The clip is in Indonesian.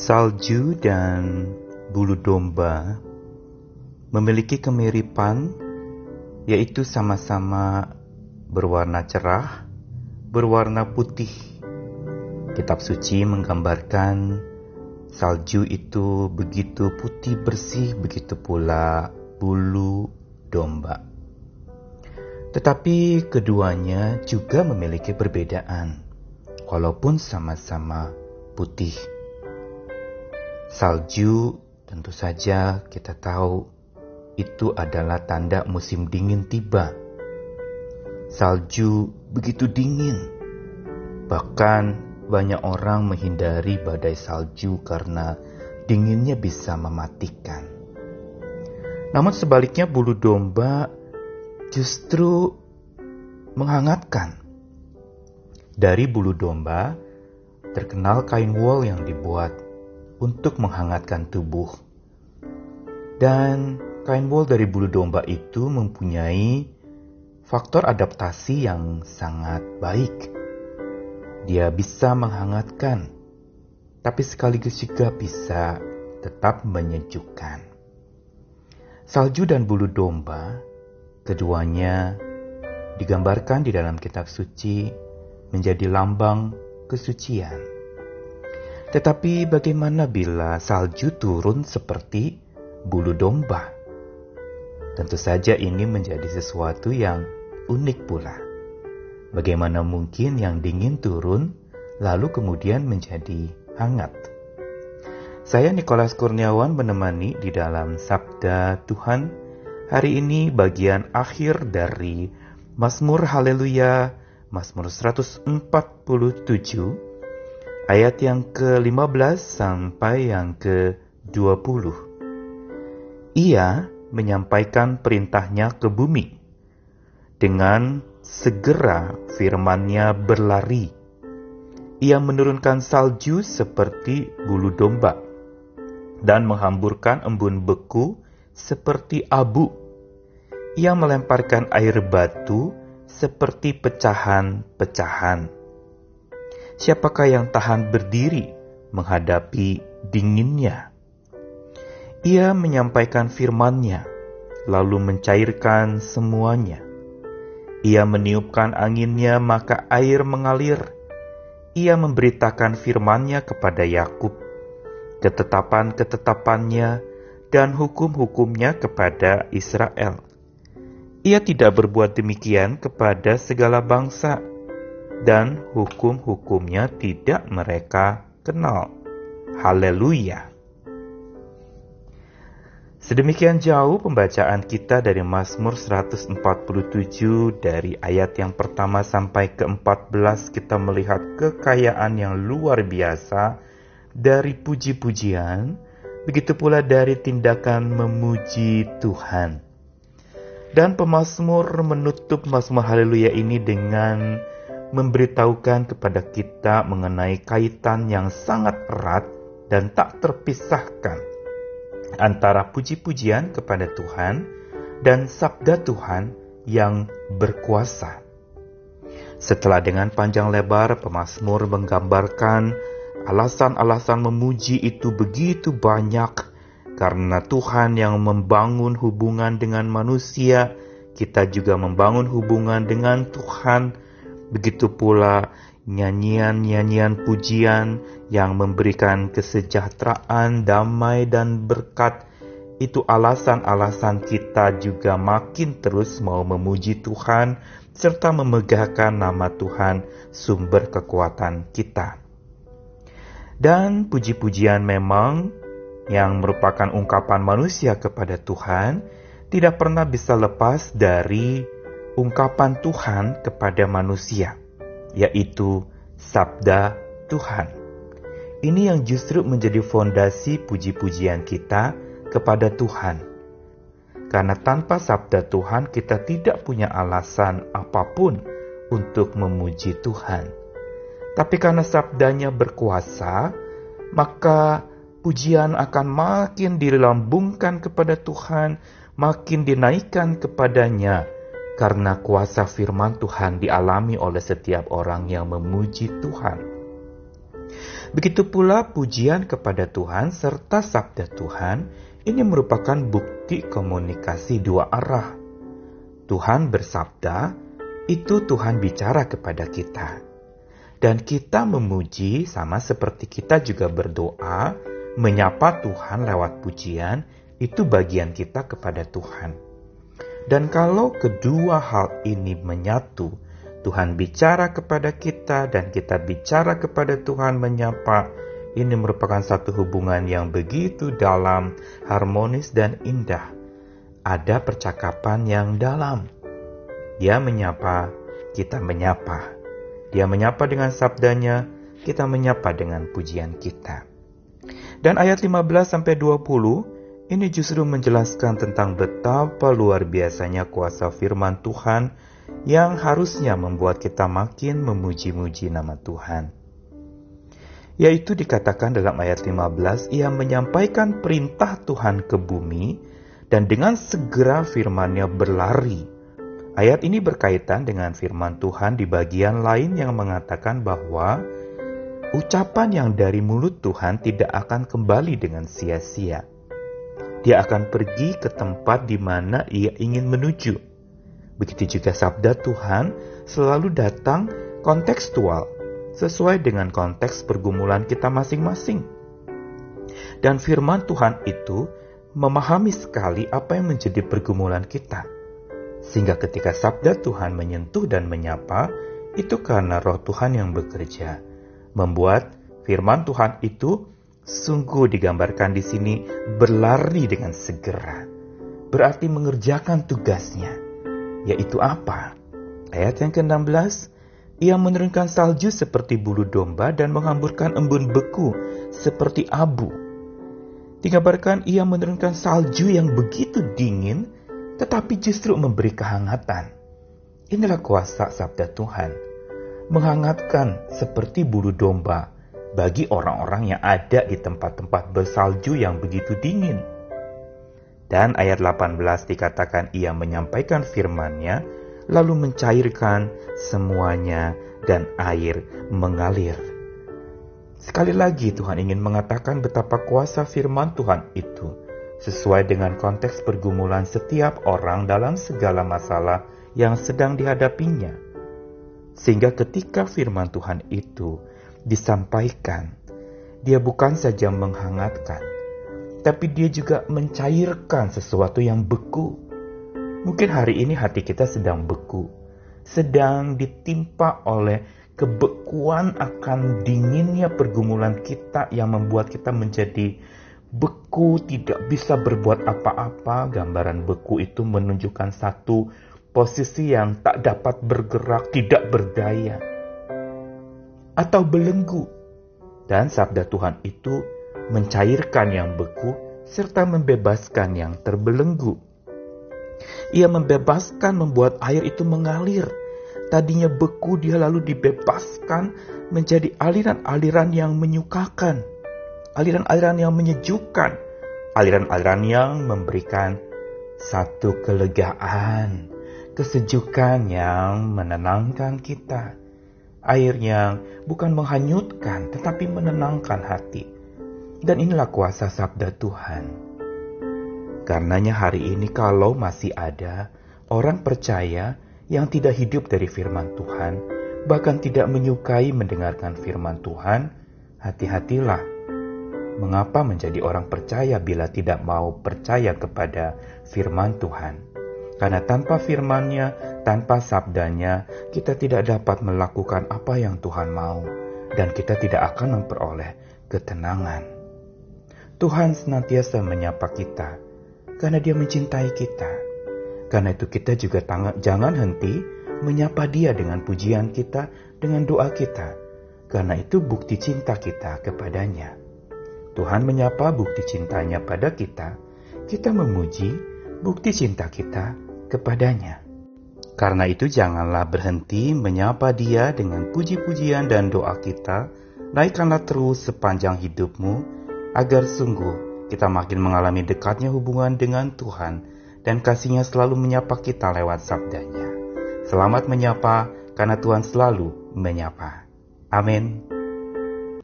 Salju dan bulu domba memiliki kemiripan, yaitu sama-sama berwarna cerah, berwarna putih. Kitab suci menggambarkan salju itu begitu putih bersih, begitu pula bulu domba. Tetapi keduanya juga memiliki perbedaan, walaupun sama-sama putih. Salju tentu saja kita tahu itu adalah tanda musim dingin tiba. Salju begitu dingin, bahkan banyak orang menghindari badai salju karena dinginnya bisa mematikan. Namun sebaliknya bulu domba justru menghangatkan. Dari bulu domba terkenal kain wol yang dibuat untuk menghangatkan tubuh. Dan kain wol dari bulu domba itu mempunyai faktor adaptasi yang sangat baik. Dia bisa menghangatkan, tapi sekaligus juga bisa tetap menyejukkan. Salju dan bulu domba Keduanya digambarkan di dalam kitab suci menjadi lambang kesucian. Tetapi bagaimana bila salju turun seperti bulu domba? Tentu saja ini menjadi sesuatu yang unik pula. Bagaimana mungkin yang dingin turun lalu kemudian menjadi hangat? Saya Nikolas Kurniawan menemani di dalam Sabda Tuhan Hari ini bagian akhir dari Mazmur Haleluya, Mazmur 147, ayat yang ke-15 sampai yang ke-20. Ia menyampaikan perintahnya ke bumi. Dengan segera firmannya berlari. Ia menurunkan salju seperti bulu domba dan menghamburkan embun beku seperti abu ia melemparkan air batu seperti pecahan-pecahan. Siapakah yang tahan berdiri menghadapi dinginnya? Ia menyampaikan firman-Nya, lalu mencairkan semuanya. Ia meniupkan anginnya, maka air mengalir. Ia memberitakan firman-Nya kepada Yakub, ketetapan-ketetapannya dan hukum-hukumnya kepada Israel ia tidak berbuat demikian kepada segala bangsa, dan hukum-hukumnya tidak mereka kenal. Haleluya! Sedemikian jauh pembacaan kita dari Mazmur 147 dari ayat yang pertama sampai ke-14 kita melihat kekayaan yang luar biasa dari puji-pujian, begitu pula dari tindakan memuji Tuhan. Dan pemazmur menutup Mazmur Haleluya ini dengan memberitahukan kepada kita mengenai kaitan yang sangat erat dan tak terpisahkan antara puji-pujian kepada Tuhan dan sabda Tuhan yang berkuasa. Setelah dengan panjang lebar pemazmur menggambarkan alasan-alasan memuji itu begitu banyak karena Tuhan yang membangun hubungan dengan manusia, kita juga membangun hubungan dengan Tuhan. Begitu pula nyanyian-nyanyian pujian yang memberikan kesejahteraan, damai, dan berkat. Itu alasan-alasan kita juga makin terus mau memuji Tuhan serta memegahkan nama Tuhan, sumber kekuatan kita. Dan puji-pujian memang yang merupakan ungkapan manusia kepada Tuhan, tidak pernah bisa lepas dari ungkapan Tuhan kepada manusia, yaitu sabda Tuhan. Ini yang justru menjadi fondasi puji-pujian kita kepada Tuhan. Karena tanpa sabda Tuhan kita tidak punya alasan apa pun untuk memuji Tuhan. Tapi karena sabdanya berkuasa, maka pujian akan makin dilambungkan kepada Tuhan, makin dinaikkan kepadanya, karena kuasa firman Tuhan dialami oleh setiap orang yang memuji Tuhan. Begitu pula pujian kepada Tuhan serta sabda Tuhan ini merupakan bukti komunikasi dua arah. Tuhan bersabda, itu Tuhan bicara kepada kita. Dan kita memuji sama seperti kita juga berdoa, menyapa Tuhan lewat pujian, itu bagian kita kepada Tuhan. Dan kalau kedua hal ini menyatu, Tuhan bicara kepada kita dan kita bicara kepada Tuhan menyapa, ini merupakan satu hubungan yang begitu dalam, harmonis dan indah. Ada percakapan yang dalam dia menyapa, kita menyapa. Dia menyapa dengan sabdanya, kita menyapa dengan pujian kita. Dan ayat 15 sampai 20 ini justru menjelaskan tentang betapa luar biasanya kuasa firman Tuhan yang harusnya membuat kita makin memuji-muji nama Tuhan. Yaitu dikatakan dalam ayat 15, ia menyampaikan perintah Tuhan ke bumi dan dengan segera firmannya berlari Ayat ini berkaitan dengan firman Tuhan di bagian lain yang mengatakan bahwa ucapan yang dari mulut Tuhan tidak akan kembali dengan sia-sia. Dia akan pergi ke tempat di mana ia ingin menuju. Begitu juga sabda Tuhan selalu datang kontekstual, sesuai dengan konteks pergumulan kita masing-masing. Dan firman Tuhan itu memahami sekali apa yang menjadi pergumulan kita sehingga ketika sabda Tuhan menyentuh dan menyapa, itu karena roh Tuhan yang bekerja. Membuat firman Tuhan itu sungguh digambarkan di sini berlari dengan segera. Berarti mengerjakan tugasnya. Yaitu apa? Ayat yang ke-16, ia menurunkan salju seperti bulu domba dan menghamburkan embun beku seperti abu. Digambarkan ia menurunkan salju yang begitu dingin tetapi justru memberi kehangatan. Inilah kuasa sabda Tuhan, menghangatkan seperti bulu domba bagi orang-orang yang ada di tempat-tempat bersalju yang begitu dingin. Dan ayat 18 dikatakan ia menyampaikan firman-Nya, lalu mencairkan semuanya dan air mengalir. Sekali lagi Tuhan ingin mengatakan betapa kuasa firman Tuhan itu sesuai dengan konteks pergumulan setiap orang dalam segala masalah yang sedang dihadapinya. Sehingga ketika firman Tuhan itu disampaikan, dia bukan saja menghangatkan, tapi dia juga mencairkan sesuatu yang beku. Mungkin hari ini hati kita sedang beku, sedang ditimpa oleh kebekuan akan dinginnya pergumulan kita yang membuat kita menjadi beku tidak bisa berbuat apa-apa. Gambaran beku itu menunjukkan satu posisi yang tak dapat bergerak, tidak berdaya, atau belenggu. Dan sabda Tuhan itu mencairkan yang beku serta membebaskan yang terbelenggu. Ia membebaskan membuat air itu mengalir. Tadinya beku dia lalu dibebaskan menjadi aliran-aliran yang menyukakan aliran-aliran yang menyejukkan, aliran-aliran yang memberikan satu kelegaan, kesejukan yang menenangkan kita. Air yang bukan menghanyutkan tetapi menenangkan hati. Dan inilah kuasa sabda Tuhan. Karenanya hari ini kalau masih ada orang percaya yang tidak hidup dari firman Tuhan, bahkan tidak menyukai mendengarkan firman Tuhan, hati-hatilah Mengapa menjadi orang percaya bila tidak mau percaya kepada firman Tuhan? Karena tanpa firman-Nya, tanpa sabdanya, kita tidak dapat melakukan apa yang Tuhan mau, dan kita tidak akan memperoleh ketenangan. Tuhan senantiasa menyapa kita, karena Dia mencintai kita. Karena itu kita juga jangan henti menyapa Dia dengan pujian kita, dengan doa kita. Karena itu bukti cinta kita kepadanya. Tuhan menyapa bukti cintanya pada kita, kita memuji bukti cinta kita kepadanya. Karena itu janganlah berhenti menyapa dia dengan puji-pujian dan doa kita, naikkanlah terus sepanjang hidupmu, agar sungguh kita makin mengalami dekatnya hubungan dengan Tuhan, dan kasihnya selalu menyapa kita lewat sabdanya. Selamat menyapa, karena Tuhan selalu menyapa. Amin.